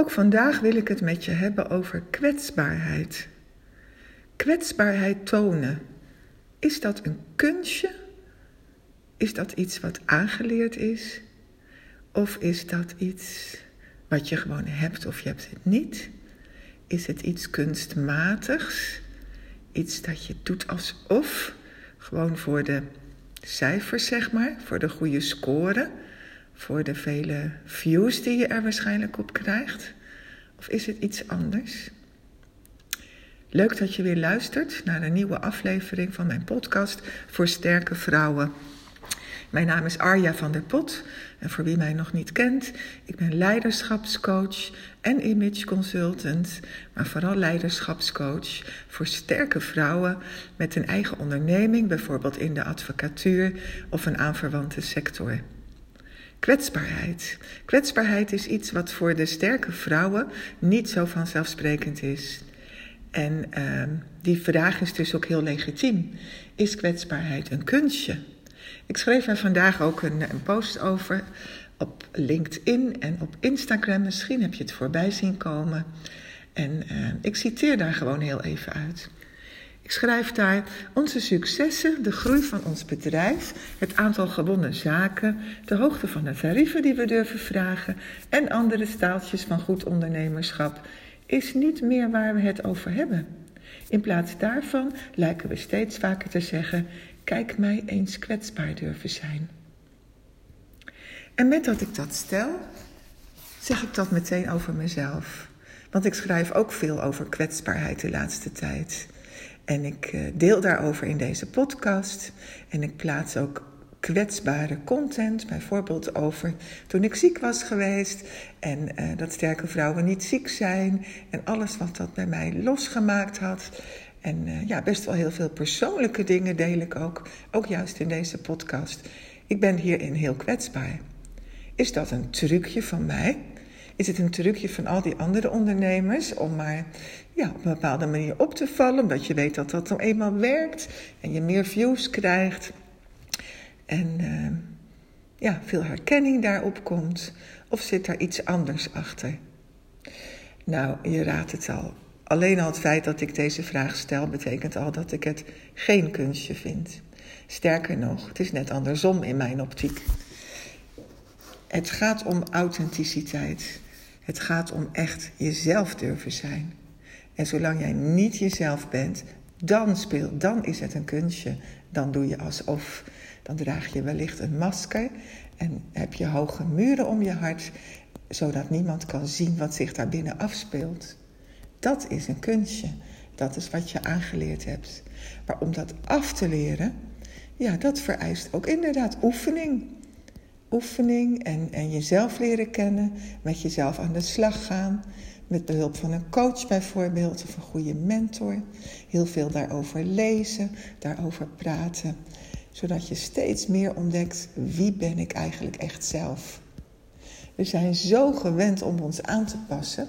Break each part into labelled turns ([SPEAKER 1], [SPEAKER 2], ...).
[SPEAKER 1] Ook vandaag wil ik het met je hebben over kwetsbaarheid. Kwetsbaarheid tonen. Is dat een kunstje? Is dat iets wat aangeleerd is? Of is dat iets wat je gewoon hebt of je hebt het niet? Is het iets kunstmatigs? Iets dat je doet alsof? Gewoon voor de cijfers, zeg maar, voor de goede score, voor de vele views die je er waarschijnlijk op krijgt? Of is het iets anders? Leuk dat je weer luistert naar een nieuwe aflevering van mijn podcast voor sterke vrouwen. Mijn naam is Arja van der Pot en voor wie mij nog niet kent, ik ben leiderschapscoach en image consultant, maar vooral leiderschapscoach voor sterke vrouwen met een eigen onderneming, bijvoorbeeld in de advocatuur of een aanverwante sector. Kwetsbaarheid. Kwetsbaarheid is iets wat voor de sterke vrouwen niet zo vanzelfsprekend is. En uh, die vraag is dus ook heel legitiem. Is kwetsbaarheid een kunstje? Ik schreef er vandaag ook een, een, post over op LinkedIn en op Instagram. Misschien heb je het voorbij zien komen. En uh, ik citeer daar gewoon heel even uit. Ik schrijf daar onze successen, de groei van ons bedrijf, het aantal gewonnen zaken, de hoogte van de tarieven die we durven vragen en andere staaltjes van goed ondernemerschap is niet meer waar we het over hebben. In plaats daarvan lijken we steeds vaker te zeggen: Kijk mij eens kwetsbaar durven zijn. En met dat ik dat stel, zeg ik dat meteen over mezelf. Want ik schrijf ook veel over kwetsbaarheid de laatste tijd. En ik eh, deel daarover in deze podcast. En ik plaats ook kwetsbare content, bijvoorbeeld over toen ik ziek was geweest en uh, dat sterke vrouwen niet ziek zijn en alles wat dat bij mij losgemaakt had. En uh, ja, best wel heel veel persoonlijke dingen deel ik ook, ook juist in deze podcast. Ik ben hierin heel kwetsbaar. Is dat een trucje van mij? Is het een trucje van al die andere ondernemers om maar ja, op een bepaalde manier op te vallen, omdat je weet dat dat nou eenmaal werkt en je meer views krijgt en uh, ja, veel herkenning daarop komt? Of zit daar iets anders achter? Nou, je raadt het al. Alleen al het feit dat ik deze vraag stel, betekent al dat ik het geen kunstje vind. Sterker nog, het is net andersom in mijn optiek. Het gaat om authenticiteit. Het gaat om echt jezelf durven zijn. En zolang jij niet jezelf bent, dan speelt, dan is het een kunstje. Dan doe je alsof. Dan draag je wellicht een masker en heb je hoge muren om je hart, zodat niemand kan zien wat zich daar binnen afspeelt. Dat is een kunstje. Dat is wat je aangeleerd hebt. Maar om dat af te leren, ja, dat vereist ook inderdaad oefening. Oefening en, en jezelf leren kennen, met jezelf aan de slag gaan, met behulp van een coach bijvoorbeeld of een goede mentor. Heel veel daarover lezen, daarover praten zodat je steeds meer ontdekt wie ben ik eigenlijk echt zelf. We zijn zo gewend om ons aan te passen,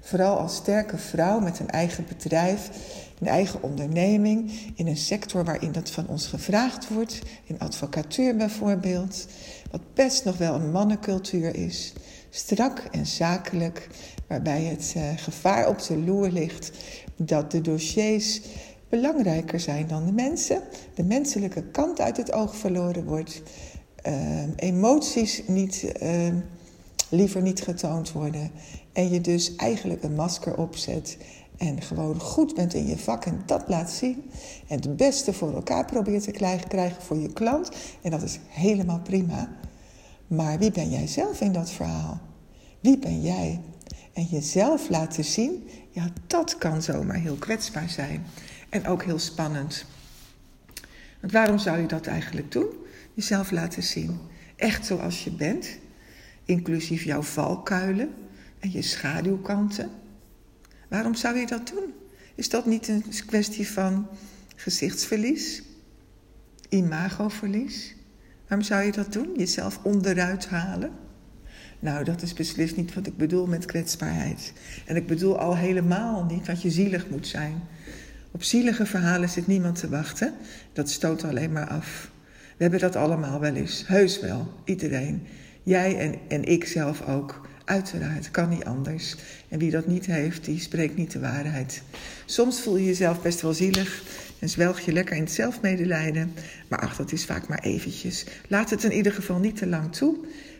[SPEAKER 1] vooral als sterke vrouw met een eigen bedrijf, een eigen onderneming, in een sector waarin dat van ons gevraagd wordt, in advocatuur bijvoorbeeld, wat best nog wel een mannencultuur is, strak en zakelijk, waarbij het uh, gevaar op de loer ligt dat de dossiers belangrijker zijn dan de mensen, de menselijke kant uit het oog verloren wordt, uh, emoties niet, uh, liever niet getoond worden en je dus eigenlijk een masker opzet en gewoon goed bent in je vak en dat laat zien en het beste voor elkaar probeert te krijgen voor je klant en dat is helemaal prima. Maar wie ben jij zelf in dat verhaal? Wie ben jij? En jezelf laten zien, ja, dat kan zomaar heel kwetsbaar zijn. En ook heel spannend. Want waarom zou je dat eigenlijk doen? Jezelf laten zien. Echt zoals je bent. Inclusief jouw valkuilen en je schaduwkanten. Waarom zou je dat doen? Is dat niet een kwestie van gezichtsverlies? Imagoverlies? Waarom zou je dat doen? Jezelf onderuit halen? Nou, dat is beslist niet wat ik bedoel met kwetsbaarheid. En ik bedoel al helemaal niet dat je zielig moet zijn. Op zielige verhalen zit niemand te wachten. Dat stoot alleen maar af. We hebben dat allemaal wel eens. Heus wel. Iedereen. Jij en, en ik zelf ook. Uiteraard, kan niet anders. En wie dat niet heeft, die spreekt niet de waarheid. Soms voel je jezelf best wel zielig en zwelg je lekker in het zelfmedelijden. Maar ach, dat is vaak maar eventjes. Laat het in ieder geval niet te lang toe.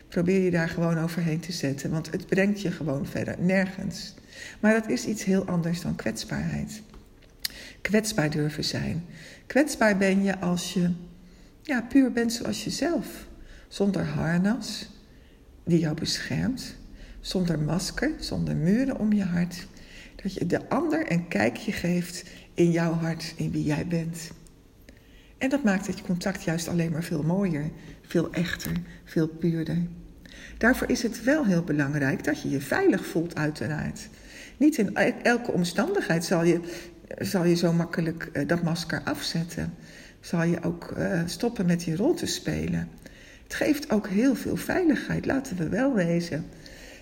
[SPEAKER 1] Probeer je daar gewoon overheen te zetten, want het brengt je gewoon verder nergens. Maar dat is iets heel anders dan kwetsbaarheid. Kwetsbaar durven zijn. Kwetsbaar ben je als je ja, puur bent zoals jezelf. Zonder harnas die jou beschermt. Zonder masker, zonder muren om je hart. Dat je de ander een kijkje geeft in jouw hart, in wie jij bent. En dat maakt het contact juist alleen maar veel mooier, veel echter, veel puurder. Daarvoor is het wel heel belangrijk dat je je veilig voelt, uiteraard. Niet in elke omstandigheid zal je, zal je zo makkelijk uh, dat masker afzetten. Zal je ook uh, stoppen met die rol te spelen. Het geeft ook heel veel veiligheid, laten we wel wezen.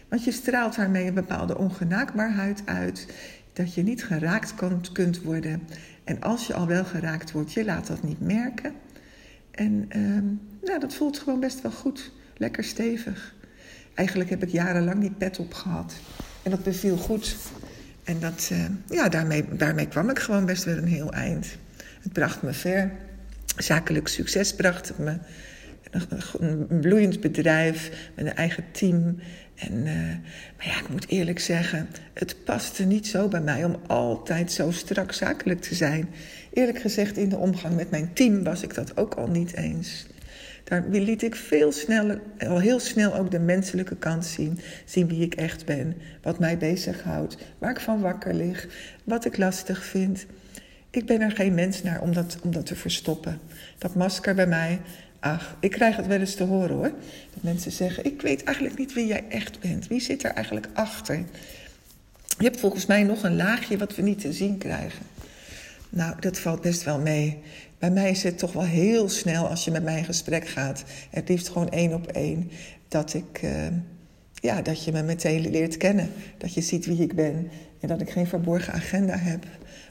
[SPEAKER 1] Want je straalt daarmee een bepaalde ongenaakbaarheid uit. Dat je niet geraakt kunt worden. En als je al wel geraakt wordt, je laat dat niet merken. En uh, nou, dat voelt gewoon best wel goed. Lekker stevig. Eigenlijk heb ik jarenlang die pet op gehad. En dat beviel goed. En dat, uh, ja, daarmee, daarmee kwam ik gewoon best wel een heel eind. Het bracht me ver. Zakelijk succes bracht het me. Een bloeiend bedrijf met een eigen team. En, uh, maar ja, ik moet eerlijk zeggen, het paste niet zo bij mij om altijd zo strak zakelijk te zijn. Eerlijk gezegd, in de omgang met mijn team was ik dat ook al niet eens. Daar liet ik veel sneller, al heel snel ook de menselijke kant zien. Zien wie ik echt ben, wat mij bezighoudt, waar ik van wakker lig, wat ik lastig vind. Ik ben er geen mens naar om dat, om dat te verstoppen. Dat masker bij mij, ach, ik krijg het wel eens te horen hoor. Dat mensen zeggen, ik weet eigenlijk niet wie jij echt bent. Wie zit er eigenlijk achter? Je hebt volgens mij nog een laagje wat we niet te zien krijgen. Nou, dat valt best wel mee. Bij mij is het toch wel heel snel als je met mij in gesprek gaat. Het liefst gewoon één op één. Dat, ik, uh, ja, dat je me meteen leert kennen. Dat je ziet wie ik ben. En dat ik geen verborgen agenda heb.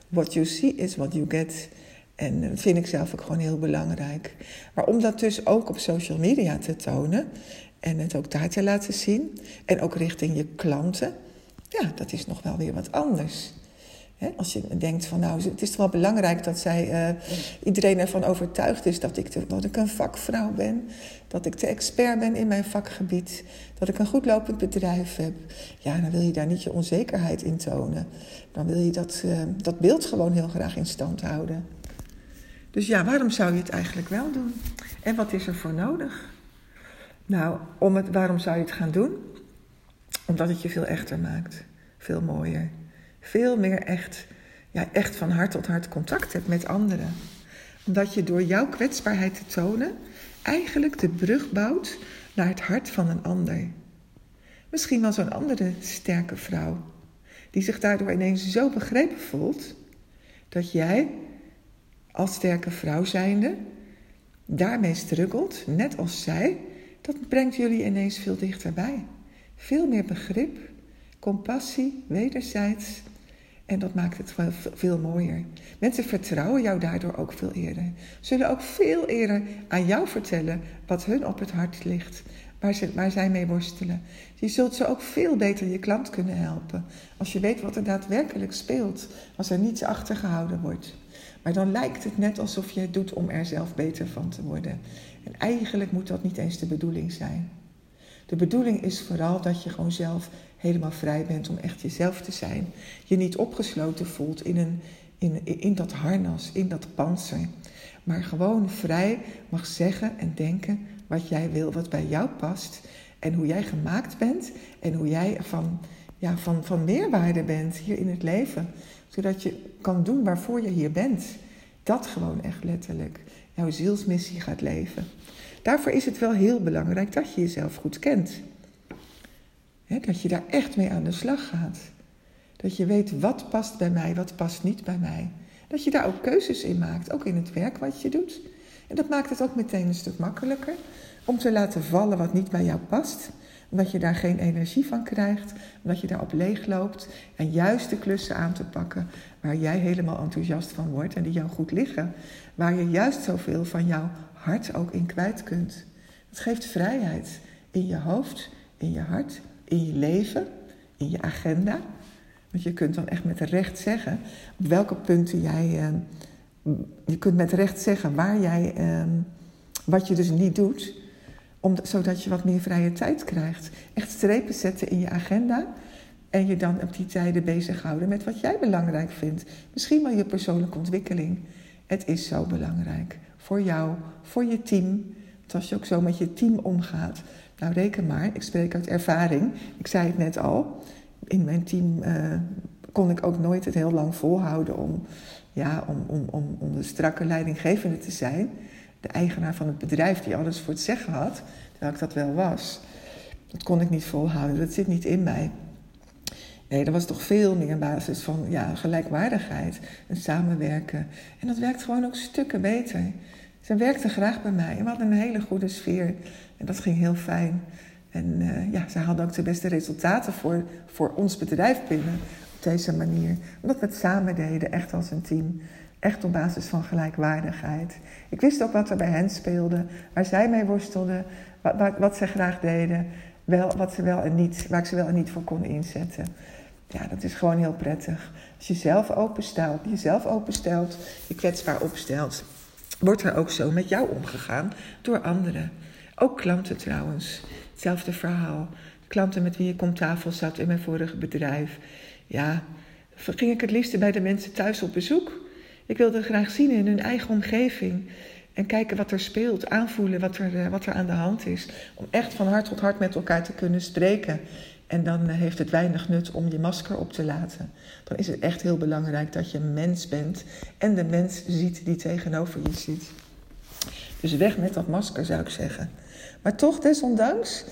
[SPEAKER 1] What you see is what you get. En dat vind ik zelf ook gewoon heel belangrijk. Maar om dat dus ook op social media te tonen. En het ook daar te laten zien. En ook richting je klanten. Ja, dat is nog wel weer wat anders als je denkt van nou, het is toch wel belangrijk dat zij, uh, iedereen ervan overtuigd is dat ik, dat ik een vakvrouw ben. Dat ik de expert ben in mijn vakgebied. Dat ik een goed lopend bedrijf heb. Ja, dan wil je daar niet je onzekerheid in tonen. Dan wil je dat, uh, dat beeld gewoon heel graag in stand houden. Dus ja, waarom zou je het eigenlijk wel doen? En wat is er voor nodig? Nou, om het, waarom zou je het gaan doen? Omdat het je veel echter maakt. Veel mooier veel meer echt, ja, echt van hart tot hart contact hebt met anderen. Omdat je door jouw kwetsbaarheid te tonen eigenlijk de brug bouwt naar het hart van een ander. Misschien wel zo'n andere sterke vrouw, die zich daardoor ineens zo begrepen voelt dat jij als sterke vrouw zijnde daarmee struggelt, net als zij, dat brengt jullie ineens veel dichterbij. Veel meer begrip, compassie, wederzijds en dat maakt het veel mooier. Mensen vertrouwen jou daardoor ook veel eerder. Zullen ook veel eerder aan jou vertellen wat hun op het hart ligt, waar, ze, waar zij mee worstelen. Je zult ze ook veel beter je klant kunnen helpen. Als je weet wat er daadwerkelijk speelt, als er niets achtergehouden wordt. Maar dan lijkt het net alsof je het doet om er zelf beter van te worden. En eigenlijk moet dat niet eens de bedoeling zijn. De bedoeling is vooral dat je gewoon zelf helemaal vrij bent om echt jezelf te zijn. Je niet opgesloten voelt in, een, in, in dat harnas, in dat panzer. Maar gewoon vrij mag zeggen en denken wat jij wil, wat bij jou past. En hoe jij gemaakt bent en hoe jij van, ja, van, van meerwaarde bent hier in het leven. Zodat je kan doen waarvoor je hier bent. Dat gewoon echt letterlijk jouw zielsmissie gaat leven. Daarvoor is het wel heel belangrijk dat je jezelf goed kent dat je daar echt mee aan de slag gaat. Dat je weet wat past bij mij, wat past niet bij mij. Dat je daar ook keuzes in maakt, ook in het werk wat je doet. En dat maakt het ook meteen een stuk makkelijker om te laten vallen wat niet bij jou past. Omdat je daar geen energie van krijgt, omdat je daarop leeg loopt. En juist de klussen aan te pakken waar jij helemaal enthousiast van wordt en die jou goed liggen. Waar je juist zoveel van jouw hart ook in kwijt kunt. Het geeft vrijheid in je hoofd, in je hart in je leven, in je agenda. Want je kunt dan echt met recht zeggen op welke punten jij. Ehm, je kunt met recht zeggen waar jij. Ehm, wat je dus niet doet, om, zodat je wat meer vrije tijd krijgt. Echt strepen zetten in je agenda. En je dan op die tijden bezighouden met wat jij belangrijk vindt. Misschien wel je persoonlijke ontwikkeling. Het is zo belangrijk. Voor jou, voor je team. Als je ook zo met je team omgaat. Nou, reken maar, ik spreek uit ervaring. Ik zei het net al. In mijn team uh, kon ik ook nooit het heel lang volhouden om, ja, om, om, om, om de strakke leidinggevende te zijn. De eigenaar van het bedrijf die alles voor het zeggen had, terwijl ik dat wel was. Dat kon ik niet volhouden, dat zit niet in mij. Nee, dat was toch veel meer een basis van ja, gelijkwaardigheid en samenwerken. En dat werkt gewoon ook stukken beter. Ze werkte graag bij mij en we hadden een hele goede sfeer. En dat ging heel fijn. En uh, ja, ze hadden ook de beste resultaten voor, voor ons bedrijf binnen op deze manier. Omdat we het samen deden, echt als een team. Echt op basis van gelijkwaardigheid. Ik wist ook wat er bij hen speelde, waar zij mee worstelden, wat, wat, ze graag deden, wel, wat ze wel en niet, waar ik ze wel en niet voor kon inzetten. Ja, dat is gewoon heel prettig. Als je zelf openstelt, jezelf openstelt, je kwetsbaar opstelt, wordt er ook zo met jou omgegaan door anderen. Ook klanten trouwens. Hetzelfde verhaal. Klanten met wie ik om tafel zat in mijn vorige bedrijf. Ja, ging ik het liefste bij de mensen thuis op bezoek. Ik wilde graag zien in hun eigen omgeving. En kijken wat er speelt, aanvoelen wat er, eh, wat er aan de hand is. Om echt van hart tot hart met elkaar te kunnen spreken. En dan eh, heeft het weinig nut om je masker op te laten. Dan is het echt heel belangrijk dat je mens bent en de mens ziet die tegenover je zit. Dus weg met dat masker zou ik zeggen. Maar toch, desondanks,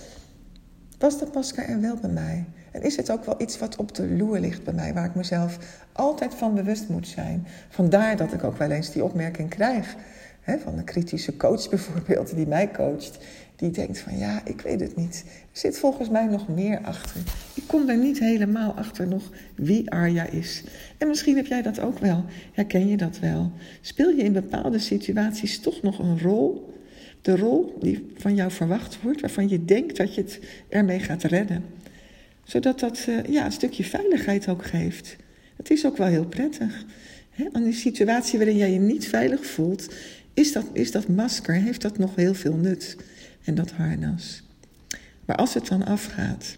[SPEAKER 1] was dat masker er wel bij mij. En is het ook wel iets wat op de loer ligt bij mij, waar ik mezelf altijd van bewust moet zijn. Vandaar dat ik ook wel eens die opmerking krijg. Hè, van een kritische coach bijvoorbeeld, die mij coacht. Die denkt van ja, ik weet het niet. Er zit volgens mij nog meer achter. Ik kom daar niet helemaal achter nog wie Arja is. En misschien heb jij dat ook wel. Herken je dat wel? Speel je in bepaalde situaties toch nog een rol? De rol die van jou verwacht wordt, waarvan je denkt dat je het ermee gaat redden. Zodat dat uh, ja, een stukje veiligheid ook geeft. Het is ook wel heel prettig. Hè? Aan die situatie waarin jij je niet veilig voelt, is dat, is dat masker, heeft dat nog heel veel nut. En dat harnas. Maar als het dan afgaat,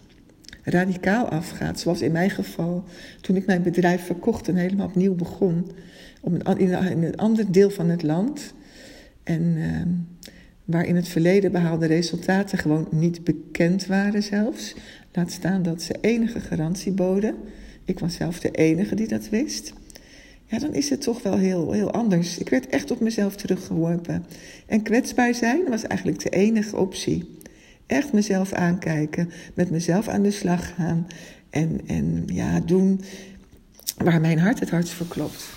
[SPEAKER 1] radicaal afgaat, zoals in mijn geval, toen ik mijn bedrijf verkocht en helemaal opnieuw begon, een, in, een ander deel van het land. En uh, waar in het verleden behaalde resultaten gewoon niet bekend waren zelfs. Laat staan dat ze enige garantie boden. Ik was zelf de enige die dat wist. Ja, dan is het toch wel heel, heel anders. Ik werd echt op mezelf teruggeworpen. En kwetsbaar zijn was eigenlijk de enige optie. Echt mezelf aankijken, met mezelf aan de slag gaan. En, en ja, doen waar mijn hart het hardst voor klopt.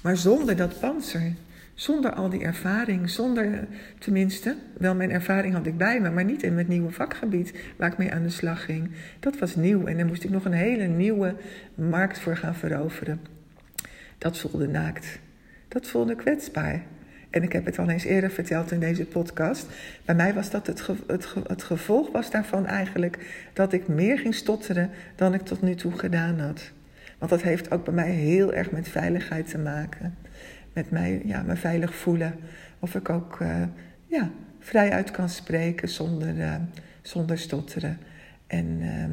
[SPEAKER 1] Maar zonder dat panzer. Zonder al die ervaring, zonder tenminste, wel mijn ervaring had ik bij me, maar niet in het nieuwe vakgebied waar ik mee aan de slag ging. Dat was nieuw en daar moest ik nog een hele nieuwe markt voor gaan veroveren. Dat voelde naakt. Dat voelde kwetsbaar. En ik heb het al eens eerder verteld in deze podcast. Bij mij was dat het, het, het gevolg was daarvan eigenlijk dat ik meer ging stotteren dan ik tot nu toe gedaan had. Want dat heeft ook bij mij heel erg met veiligheid te maken met mij, ja, me veilig voelen. Of ik ook uh, ja, vrij uit kan spreken zonder, uh, zonder stotteren. En uh,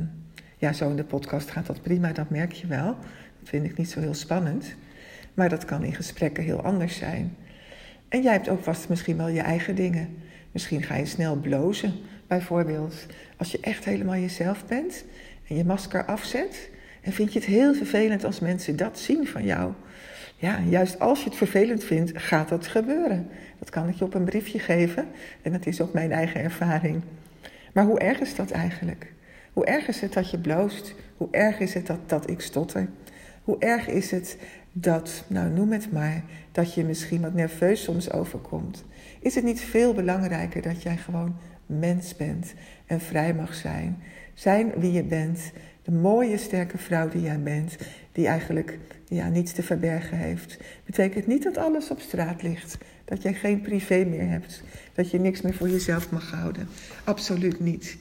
[SPEAKER 1] ja, zo in de podcast gaat dat prima, dat merk je wel. Dat vind ik niet zo heel spannend. Maar dat kan in gesprekken heel anders zijn. En jij hebt ook vast misschien wel je eigen dingen. Misschien ga je snel blozen, bijvoorbeeld. Als je echt helemaal jezelf bent en je masker afzet. En vind je het heel vervelend als mensen dat zien van jou ja, juist als je het vervelend vindt, gaat dat gebeuren. Dat kan ik je op een briefje geven en dat is ook mijn eigen ervaring. Maar hoe erg is dat eigenlijk? Hoe erg is het dat je bloost? Hoe erg is het dat, dat ik stotter? Hoe erg is het dat, nou noem het maar, dat je misschien wat nerveus soms overkomt? Is het niet veel belangrijker dat jij gewoon mens bent en vrij mag zijn? Zijn wie je bent, de mooie, sterke vrouw die jij bent, die eigenlijk ja, niets te verbergen heeft. Betekent niet dat alles op straat ligt. Dat jij geen privé meer hebt. Dat je niks meer voor jezelf mag houden. Absoluut niet.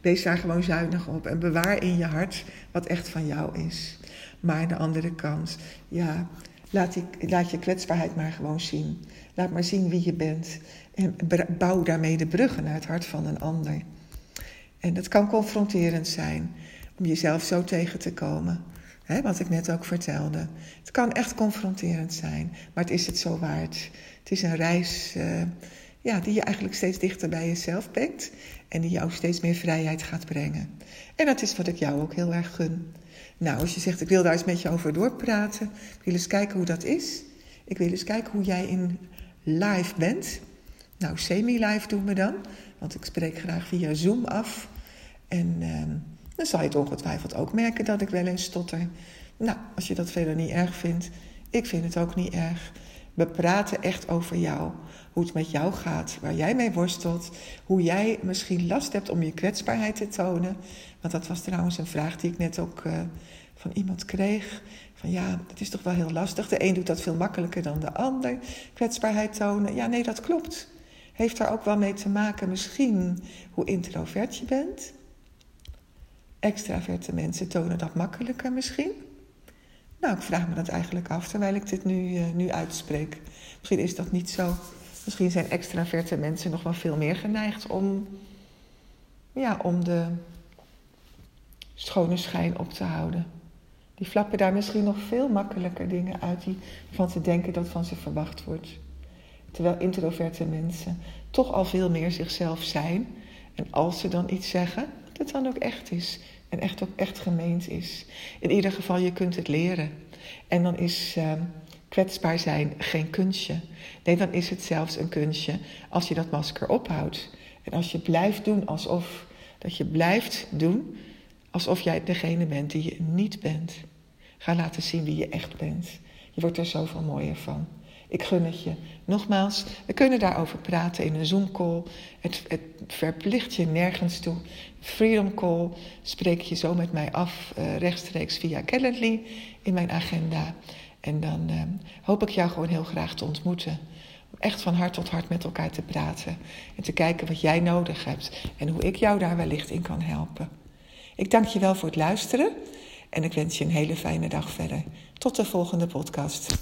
[SPEAKER 1] Wees daar gewoon zuinig op en bewaar in je hart wat echt van jou is. Maar aan de andere kant, ja, laat, laat je kwetsbaarheid maar gewoon zien. Laat maar zien wie je bent. En bouw daarmee de bruggen naar het hart van een ander. En dat kan confronterend zijn om jezelf zo tegen te komen. Hè, wat ik net ook vertelde. Het kan echt confronterend zijn, maar het is het zo waard. Het is een reis uh, ja, die je eigenlijk steeds dichter bij jezelf brengt en die jou steeds meer vrijheid gaat brengen. En dat is wat ik jou ook heel erg gun. Nou, als je zegt, ik wil daar eens met je over doorpraten, ik wil eens kijken hoe dat is. Ik wil eens kijken hoe jij in live bent. Nou, semi-live doen we dan, want ik spreek graag via Zoom af. En uh, dan zal je het ongetwijfeld ook merken dat ik wel eens stotter. Nou, als je dat verder niet erg vindt, ik vind het ook niet erg. We praten echt over jou. Hoe het met jou gaat, waar jij mee worstelt. Hoe jij misschien last hebt om je kwetsbaarheid te tonen. Want dat was trouwens een vraag die ik net ook uh, van iemand kreeg. Van ja, het is toch wel heel lastig. De een doet dat veel makkelijker dan de ander. Kwetsbaarheid tonen. Ja, nee, dat klopt. Heeft daar ook wel mee te maken misschien hoe introvert je bent. Extraverte mensen tonen dat makkelijker misschien. Nou, ik vraag me dat eigenlijk af terwijl ik dit nu, uh, nu uitspreek. Misschien is dat niet zo. Misschien zijn extraverte mensen nog wel veel meer geneigd om, ja, om de schone schijn op te houden. Die flappen daar misschien nog veel makkelijker dingen uit die van te denken dat van ze verwacht wordt. Terwijl introverte mensen toch al veel meer zichzelf zijn. En als ze dan iets zeggen, dat het dan ook echt is. En echt ook echt gemeend is. In ieder geval, je kunt het leren. En dan is uh, kwetsbaar zijn geen kunstje. Nee, dan is het zelfs een kunstje als je dat masker ophoudt. En als je blijft doen alsof dat je blijft doen alsof jij degene bent die je niet bent. Ga laten zien wie je echt bent. Je wordt er zoveel mooier van. Ik gun het je. Nogmaals, we kunnen daarover praten in een Zoom-call. Het, het, verplicht je nergens toe. Freedom Call spreek je zo met mij af, uh, rechtstreeks via Calendly in mijn agenda. En dan uh, hoop ik jou gewoon heel graag te ontmoeten. Om echt van hart tot hart met elkaar te praten. En te kijken wat jij nodig hebt. En hoe ik jou daar wellicht in kan helpen. Ik dank je wel voor het luisteren. En ik wens je een hele fijne dag verder. Tot de volgende podcast.